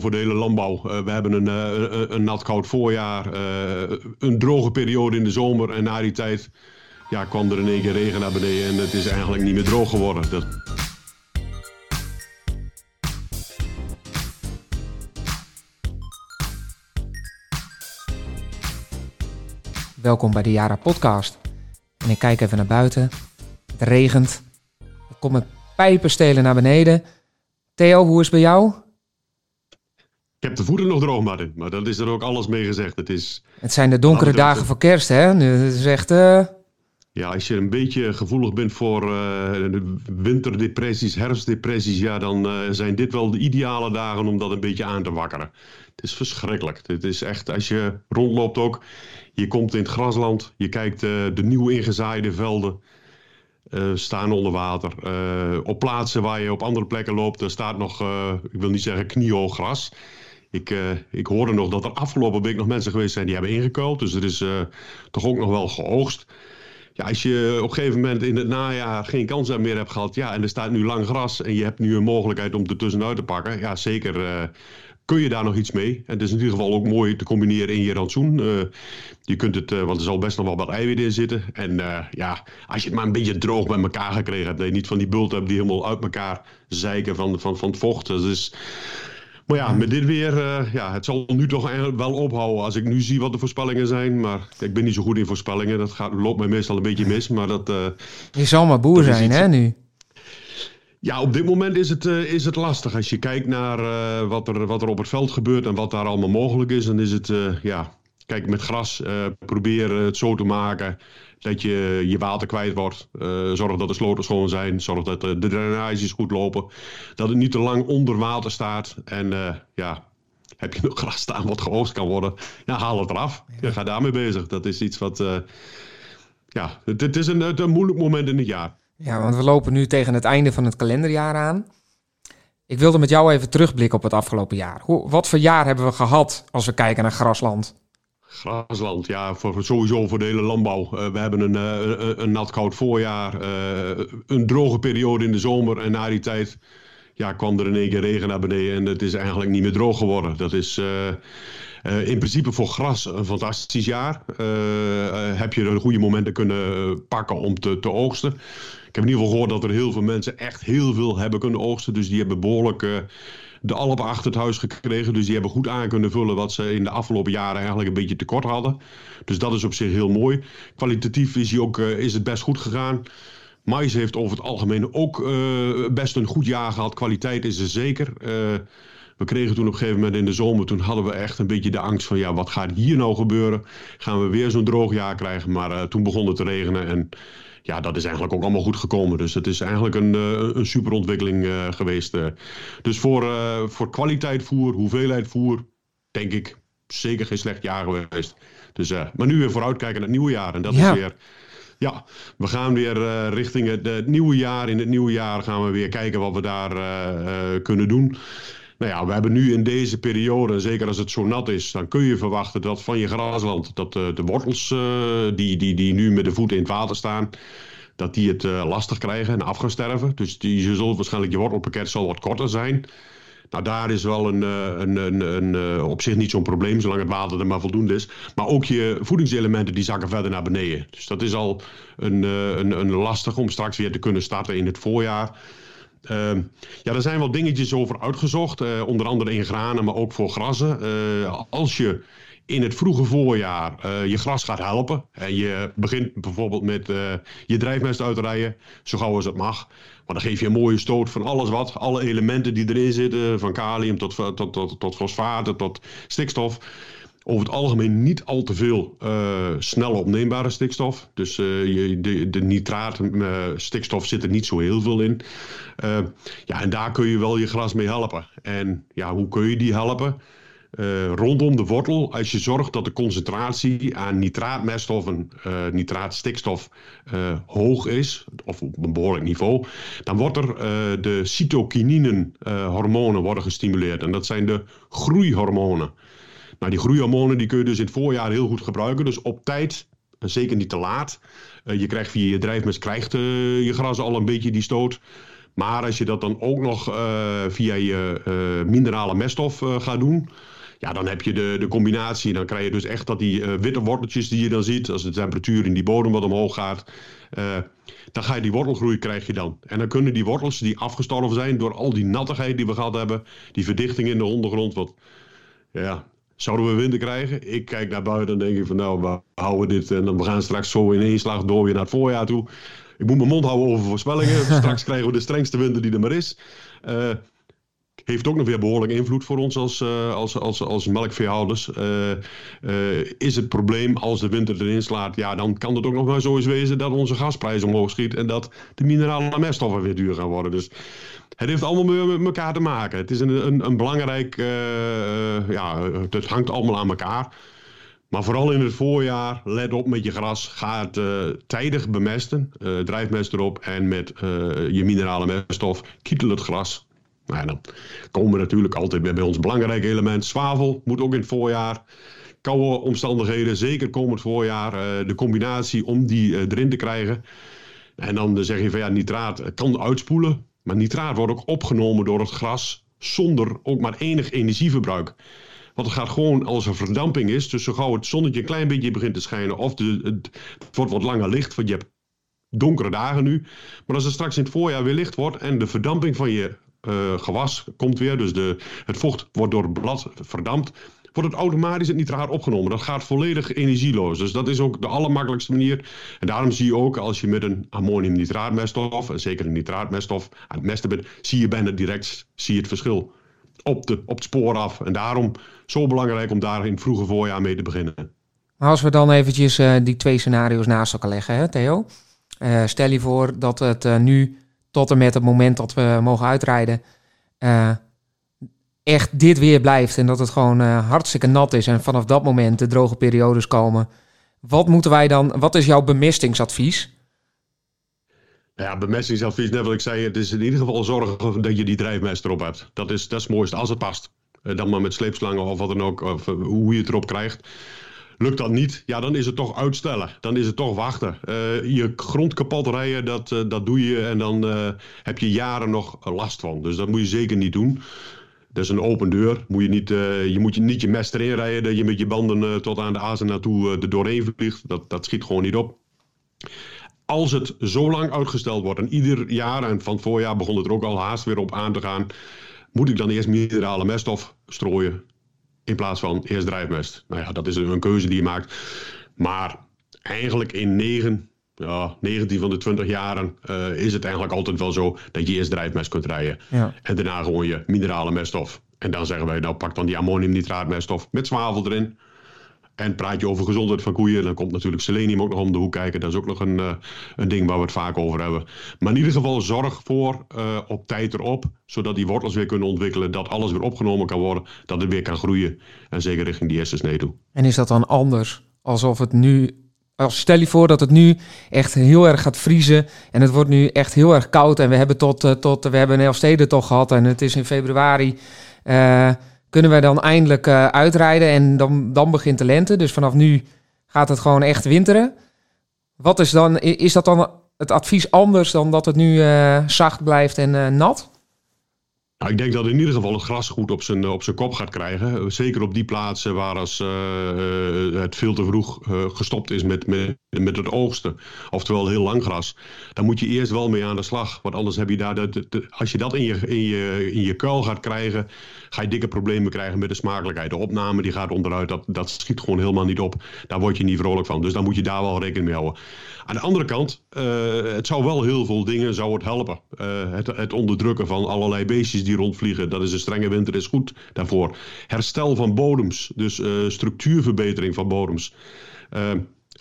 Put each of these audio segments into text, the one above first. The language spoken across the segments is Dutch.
voor de hele landbouw. we hebben een, een, een nat koud voorjaar, een droge periode in de zomer en na die tijd ja, kwam er in één keer regen naar beneden en het is eigenlijk niet meer droog geworden. Dat... Welkom bij de Jara Podcast. En ik kijk even naar buiten. Het regent. Er komen pijpenstelen naar beneden. Theo, hoe is het bij jou? Ik heb de voeten nog droog, Martin. Maar dat is er ook alles mee gezegd. Het, is... het zijn de donkere dagen voor kerst, hè? Nu, is echt... Uh... Ja, als je een beetje gevoelig bent voor uh, winterdepressies, herfstdepressies, ja, dan uh, zijn dit wel de ideale dagen om dat een beetje aan te wakkeren. Het is verschrikkelijk. Het is echt, als je rondloopt ook, je komt in het grasland, je kijkt uh, de nieuw ingezaaide velden. staan onder water. op plaatsen waar je op andere plekken loopt, er staat nog, ik wil niet zeggen kniehoog gras. Ik, ik hoorde nog dat er afgelopen week nog mensen geweest zijn die hebben ingekuild. Dus er is toch ook nog wel geoogst ja, als je op een gegeven moment in het najaar geen kans meer hebt gehad, ja, en er staat nu lang gras en je hebt nu een mogelijkheid om er tussenuit te pakken, ja, zeker uh, kun je daar nog iets mee. En het is in ieder geval ook mooi te combineren in je rantsoen. Je kunt het, want er zal best nog wel wat eiwitten in zitten. En ja, als je het maar een beetje droog bij elkaar gekregen hebt, dat je niet van die bult hebt die helemaal uit elkaar zeiken van, van, van het vocht. Dus maar ja, met dit weer, uh, ja, het zal nu toch wel ophouden als ik nu zie wat de voorspellingen zijn. Maar ik ben niet zo goed in voorspellingen. Dat gaat, loopt mij meestal een beetje mis. Maar dat, uh, je zal maar boer zijn, hè, nu? Ja, op dit moment is het, uh, is het lastig. Als je kijkt naar wat, er, wat er op het veld gebeurt en wat daar allemaal mogelijk is, dan is het, ja, kijk, met gras proberen het zo te maken dat je je water kwijt wordt. Uh, zorg dat de sloten schoon zijn. Zorg dat de, drainages goed lopen. Dat het niet te lang onder water staat. En uh, ja, heb je nog gras staan wat geoogst kan worden, ja, haal het eraf. Ja. Ga daarmee bezig. Dat is iets wat. Ja, het, het is een, een moeilijk moment in het jaar. Ja, want we lopen nu tegen het einde van het kalenderjaar aan. Ik wilde met jou even terugblikken op het afgelopen jaar. Hoe, wat voor jaar hebben we gehad als we kijken naar grasland? Grasland, ja, voor, sowieso voor de hele landbouw. Uh, we hebben een, uh, een nat koud voorjaar, uh, een droge periode in de zomer. En na die tijd ja, kwam er in één keer regen naar beneden en het is eigenlijk niet meer droog geworden. Dat is in principe voor gras een fantastisch jaar. heb je er goede momenten kunnen pakken om te, te oogsten. Ik heb in ieder geval gehoord dat er heel veel mensen echt heel veel hebben kunnen oogsten. Dus die hebben behoorlijk de alpen achter het huis gekregen. Dus die hebben goed aan kunnen vullen wat ze in de afgelopen jaren eigenlijk een beetje tekort hadden. Dus dat is op zich heel mooi. Kwalitatief is, ook, uh, is het best goed gegaan. Mais heeft over het algemeen ook uh, best een goed jaar gehad. Kwaliteit is er zeker. Uh, we kregen toen op een gegeven moment in de zomer, toen hadden we echt een beetje de angst van ja, wat gaat hier nou gebeuren? Gaan we weer zo'n droog jaar krijgen? Maar toen begon het te regenen en ja, dat is eigenlijk ook allemaal goed gekomen. Dus het is eigenlijk een, uh, een super ontwikkeling uh, geweest. Uh. Dus voor, voor kwaliteit voer, hoeveelheid voer, denk ik zeker geen slecht jaar geweest. Dus, maar nu weer vooruitkijken naar het nieuwe jaar. En dat ja. is weer. Ja, we gaan weer richting het, het, nieuwe jaar. In het nieuwe jaar gaan we weer kijken wat we daar kunnen doen. Nou ja, we hebben nu in deze periode, zeker als het zo nat is, dan kun je verwachten dat van je grasland, dat uh, de wortels uh, die, die, die nu met de voeten in het water staan, dat die het uh, lastig krijgen en af gaan sterven. Dus die, je zult waarschijnlijk, je wortelpakket zal wat korter zijn. Nou, daar is wel een, een, een, een op zich niet zo'n probleem, zolang het water er maar voldoende is. Maar ook je voedingselementen die zakken verder naar beneden. Dus dat is al een, een, een lastig om straks weer te kunnen starten in het voorjaar. Uh, ja, er zijn wel dingetjes over uitgezocht, uh, onder andere in granen, maar ook voor grassen. Uh, als je in het vroege voorjaar uh, je gras gaat helpen en je begint bijvoorbeeld met je drijfmest uit te rijden, zo gauw als het mag, maar dan geef je een mooie stoot van alles wat, alle elementen die erin zitten, van kalium tot, tot, tot, tot fosfaten tot stikstof over het algemeen niet al te veel uh, snel opneembare stikstof. Dus uh, je, de, de nitraat uh, stikstof zit er niet zo heel veel in. ja, en daar kun je wel je gras mee helpen. En ja, hoe kun je die helpen? rondom de wortel, als je zorgt dat de concentratie aan nitraatmeststoffen, nitraatstikstof hoog is, of op een behoorlijk niveau, dan wordt er de cytokininen hormonen worden gestimuleerd. En dat zijn de groeihormonen. Nou, die groeihormonen die kun je dus in het voorjaar heel goed gebruiken. Dus op tijd, zeker niet te laat. Uh, je krijgt via je drijfmest krijgt uh, je gras al een beetje die stoot. Maar als je dat dan ook nog via je minerale meststof gaat doen ja, dan heb je de, de combinatie. Dan krijg je dus echt dat die witte worteltjes die je dan ziet, als de temperatuur in die bodem wat omhoog gaat, dan ga je die wortelgroei krijg je dan. En dan kunnen die wortels die afgestorven zijn door al die nattigheid die we gehad hebben, die verdichting in de ondergrond, wat ja, zouden we winter krijgen? Ik kijk naar buiten en denk ik van nou, we houden dit en dan we gaan straks zo in één slag door weer naar het voorjaar toe. Ik moet mijn mond houden over voorspellingen. straks krijgen we de strengste winter die er maar is. Uh, heeft ook nog weer behoorlijk invloed voor ons als, uh, als, als, als melkveehouders. Uh, is het probleem als de winter erin slaat, ja, dan kan het ook nog maar zo eens wezen dat onze gasprijs omhoog schiet en dat de minerale meststoffen weer duur gaan worden. Dus het heeft allemaal met elkaar te maken. Het is een, een, een belangrijk, ja, het hangt allemaal aan elkaar. Maar vooral in het voorjaar, let op met je gras. Ga het tijdig bemesten. drijfmest erop en met je minerale meststof kietel het gras. Nou, dan komen we natuurlijk altijd bij, bij ons belangrijk element. Zwavel moet ook in het voorjaar. Koude omstandigheden, zeker komend voorjaar. Uh, de combinatie om die uh, erin te krijgen. En dan zeg je van ja, nitraat kan uitspoelen. Maar nitraat wordt ook opgenomen door het gras zonder ook maar enig energieverbruik. Want het gaat gewoon als er verdamping is. Dus zo gauw het zonnetje een klein beetje begint te schijnen. Of de, het, wordt wat langer licht. Want je hebt donkere dagen nu. Maar als het straks in het voorjaar weer licht wordt. En de verdamping van je uh, gewas komt weer, dus de, het vocht wordt door het blad verdampt, wordt het automatisch het nitraat opgenomen. Dat gaat volledig energieloos. Dus dat is ook de allermakkelijkste manier. En daarom zie je ook als je met een ammoniumnitraatmeststof, en zeker een nitraatmeststof, aan het mesten bent, zie je bijna direct zie je het verschil op, de, op het spoor af. En daarom zo belangrijk om daar in het vroege voorjaar mee te beginnen. Als we dan eventjes uh, die twee scenario's naast elkaar leggen, hè, Theo. Uh, stel je voor dat het uh, nu tot en met het moment dat we mogen uitrijden, echt dit weer blijft en dat het gewoon uh, hartstikke nat is en vanaf dat moment de droge periodes komen. Wat moeten wij dan, wat is jouw bemestingsadvies? Ja, bemestingsadvies, net wat ik zei, het is in ieder geval zorgen dat je die drijfmest erop hebt. Dat is, dat is het mooiste, als het past. Eh, dan maar met sleepslangen of wat dan ook, of hoe je het erop krijgt. Lukt dat niet, ja, dan is het toch uitstellen. Dan is het toch wachten. Je grond kapot rijden, dat, dat doe je en dan heb je jaren nog last van. Dus dat moet je zeker niet doen. Is een open deur. Moet je, niet, je moet je niet je mest erin rijden, dat je met je banden tot aan de azen naartoe er doorheen vliegt. Dat, dat schiet gewoon niet op. Als het zo lang uitgesteld wordt en ieder jaar, en van het voorjaar begon het er ook al haast weer op aan te gaan, moet ik dan eerst minerale meststof strooien in plaats van eerst drijfmest. Nou ja, dat is een keuze die je maakt. Maar eigenlijk in 9, ja, 19 van de 20 jaren uh, is het eigenlijk altijd wel zo dat je eerst drijfmest kunt rijden. Ja. En daarna gewoon je minerale meststof. En dan zeggen wij, nou pak dan die ammoniumnitraatmeststof met zwavel erin. En praat je over gezondheid van koeien, dan komt natuurlijk selenium ook nog om de hoek kijken. Dat is ook nog een, uh, een ding waar we het vaak over hebben. Maar in ieder geval zorg voor uh, op tijd erop, zodat die wortels weer kunnen ontwikkelen, dat alles weer opgenomen kan worden, dat het weer kan groeien. En zeker richting die eerste snee toe. En is dat dan anders? Alsof het nu als stel je voor dat het nu echt heel erg gaat vriezen en het wordt nu echt heel erg koud en we hebben tot, uh, tot we hebben een Elfsteden toch gehad en het is in februari. Uh, kunnen wij dan eindelijk uh, uitrijden en dan, dan begint de lente. Dus vanaf nu gaat het gewoon echt winteren. Wat is dan, is dat dan het advies anders dan dat het nu zacht blijft en nat? Nou, ik denk dat in ieder geval het gras goed op zijn, op zijn kop gaat krijgen. Zeker op die plaatsen waar als, uh, het veel te vroeg gestopt is met, met, met het oogsten. Oftewel heel lang gras. Dan moet je eerst wel mee aan de slag. Want anders heb je daar, de, als je dat in je, in, je, in je kuil gaat krijgen, ga je dikke problemen krijgen met de smakelijkheid. De opname die gaat onderuit, dat, dat schiet gewoon helemaal niet op. Daar word je niet vrolijk van. Dus daar moet je daar wel rekening mee houden. Aan de andere kant, het zou wel heel veel dingen zou het helpen. het, het onderdrukken van allerlei beestjes die rondvliegen. Dat is een strenge winter, is goed daarvoor. Herstel van bodems, dus uh, structuurverbetering van bodems.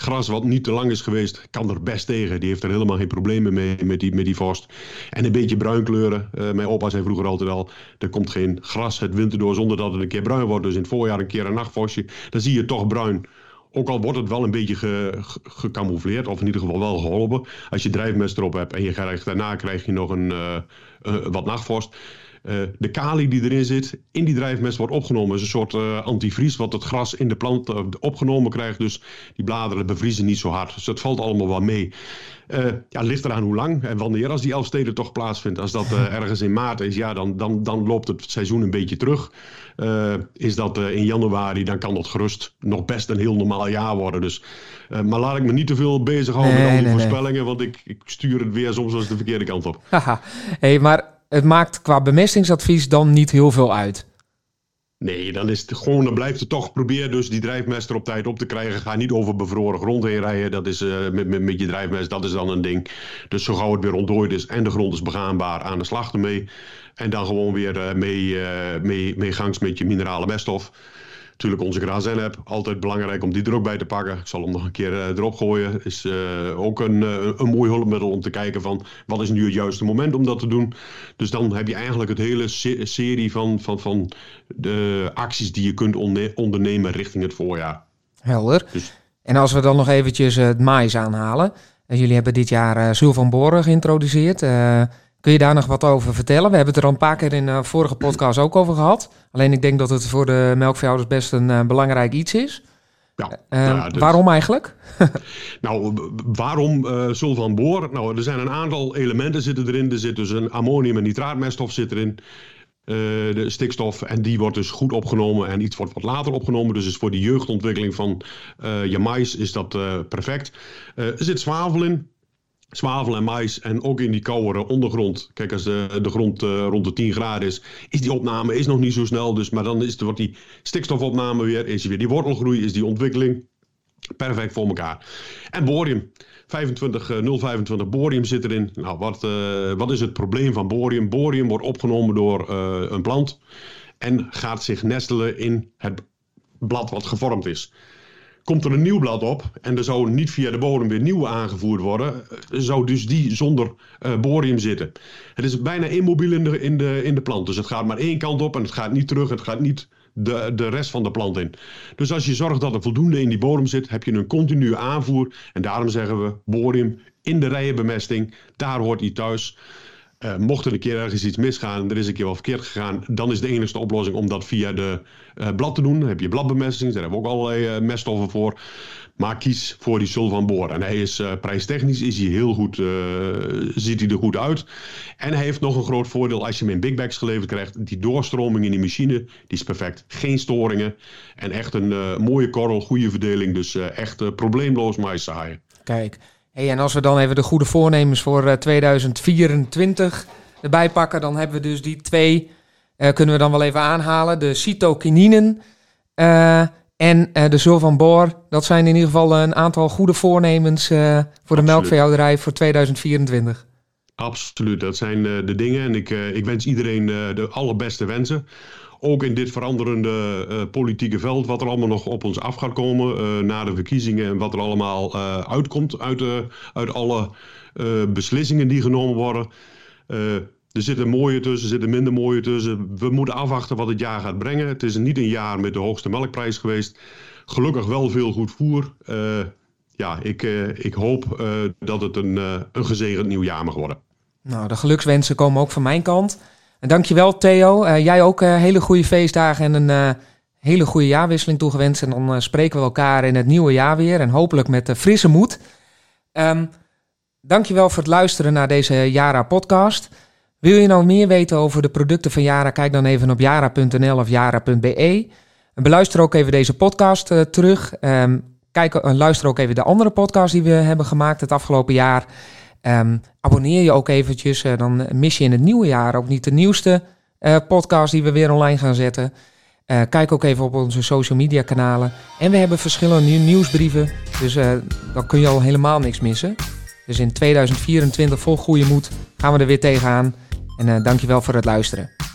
Gras wat niet te lang is geweest, kan er best tegen. Die heeft er helemaal geen problemen mee met die, met die vorst. En een beetje bruinkleuren. Uh, mijn opa zei vroeger altijd al, er komt geen gras het winter door zonder dat het een keer bruin wordt. Dus in het voorjaar een keer een nachtvorstje. Dan zie je toch bruin. Ook al wordt het wel een beetje ge, gecamoufleerd, of in ieder geval wel geholpen. Als je drijfmest erop hebt en je krijgt, daarna krijg je nog een, uh, wat nachtvorst de kali die erin zit, in die drijfmest wordt opgenomen. is een soort antivries wat het gras in de plant opgenomen krijgt. Dus die bladeren bevriezen niet zo hard. Dus dat valt allemaal wel mee. Uh, ja, ligt eraan hoe lang en wanneer als die Elfsteden toch plaatsvindt. Als dat uh, ergens in maart is, ja, dan, dan, dan loopt het seizoen een beetje terug. Uh, is dat in januari, dan kan dat gerust nog best een heel normaal jaar worden. Dus, maar laat ik me niet te veel bezighouden nee, met al die nee, voorspellingen, nee. want ik, ik, stuur het weer soms eens de verkeerde kant op. Haha, hey, maar het maakt qua bemestingsadvies dan niet heel veel uit. Nee, dan is het gewoon, dan blijft het toch. Probeer dus die drijfmest er op tijd op te krijgen. Ga niet over bevroren grond heen rijden. Dat is uh, met, met, met je drijfmest, dat is dan een ding. Dus zo gauw het weer ontdooid is en de grond is begaanbaar, aan de slag ermee. En dan gewoon weer uh, mee, uh, mee, mee gangs met je minerale meststof. Natuurlijk onze Grazen-app, altijd belangrijk om die er ook bij te pakken. Ik zal hem nog een keer uh, erop gooien. Is uh, ook een, uh, een mooi hulpmiddel om te kijken van wat is nu het juiste moment om dat te doen. Dus dan heb je eigenlijk het hele se serie van, van, van de acties die je kunt ondernemen richting het voorjaar. Helder. Dus. En als we dan nog eventjes het mais aanhalen. jullie hebben dit jaar Zul van Boren geïntroduceerd. Kun je daar nog wat over vertellen? We hebben het er al een paar keer in de vorige podcast ook over gehad. Alleen ik denk dat het voor de melkveehouders best een uh, belangrijk iets is. Ja, uh, ja dus... Waarom eigenlijk? nou, waarom uh, van Boor? Nou, er zijn een aantal elementen zitten erin. Er zit dus een ammonium- en nitraatmeststof zit erin. Uh, de stikstof. En die wordt dus goed opgenomen en iets wordt wat later opgenomen. Dus is voor de jeugdontwikkeling van je mais is dat perfect. er zit zwavel in zwavel en mais en ook in die koudere ondergrond. Kijk, als de, de grond uh, rond de 10 graden is, is die opname is nog niet zo snel. Dus, maar dan is, wordt die stikstofopname weer, is weer die wortelgroei, is die ontwikkeling. Perfect voor elkaar. En borium. 25, uh, 025 borium zit erin. Nou, wat, uh, wat is het probleem van borium? Borium wordt opgenomen door een plant en gaat zich nestelen in het blad wat gevormd is. Komt er een nieuw blad op en er zou niet via de bodem weer nieuw aangevoerd worden, eh, zou dus die zonder uh, borium zitten. Het is bijna immobiel in de, in, de, in de plant. Dus het gaat maar één kant op en het gaat niet terug, het gaat niet de, de rest van de plant in. Dus als je zorgt dat er voldoende in die bodem zit, heb je een continue aanvoer. En daarom zeggen we borium in de rijenbemesting, daar hoort hij thuis. Uh, mocht er een keer ergens iets misgaan er is een keer wel verkeerd gegaan, dan is de enige oplossing om dat via de uh, blad te doen. Dan heb je bladbemesting, daar hebben we ook allerlei uh, meststoffen voor. Maar kies voor die sul van boor. En hij is prijstechnisch is hij heel goed, ziet hij er goed uit. En hij heeft nog een groot voordeel als je hem in big bags geleverd krijgt. Die doorstroming in die machine, die is perfect. Geen storingen. En echt een mooie korrel, goede verdeling. Dus echt probleemloos mais zaaien. Kijk, Hey, en als we dan even de goede voornemens voor 2024 eh, erbij pakken, dan hebben we dus die twee, uh, kunnen we dan wel even aanhalen. De cytokininen uh, en de zul van Boor. Dat zijn in ieder geval een aantal goede voornemens voor de melkveehouderij voor 2024. Absoluut, dat zijn de dingen. En ik, ik wens iedereen de allerbeste wensen ook in dit veranderende uh, politieke veld, wat er allemaal nog op ons af gaat komen uh, na de verkiezingen en wat er allemaal uh, uitkomt uit, uit alle beslissingen die genomen worden. er zitten mooie tussen, er zitten minder mooie tussen. We moeten afwachten wat het jaar gaat brengen. Het is niet een jaar met de hoogste melkprijs geweest. Gelukkig wel veel goed voer. ja, ik, ik hoop dat het een, een gezegend nieuw jaar mag worden. Nou, de gelukswensen komen ook van mijn kant. En dankjewel Theo. Uh, jij ook uh, hele goede feestdagen en een uh, hele goede jaarwisseling toegewenst. En dan spreken we elkaar in het nieuwe jaar weer. En hopelijk met frisse moed. Um, dankjewel voor het luisteren naar deze Yara podcast. Wil je nou meer weten over de producten van Yara? Kijk dan even op yara.nl of yara.be. En beluister ook even deze podcast terug. Um, kijk, luister ook even de andere podcast die we hebben gemaakt het afgelopen jaar. Um, abonneer je ook eventjes, uh, dan mis je in het nieuwe jaar ook niet de nieuwste uh, podcast die we weer online gaan zetten. Uh, kijk ook even op onze social media kanalen. En we hebben verschillende nieuwsbrieven, dus dan kun je al helemaal niks missen. Dus in 2024 vol goede moed gaan we er weer tegenaan. En dankjewel voor het luisteren.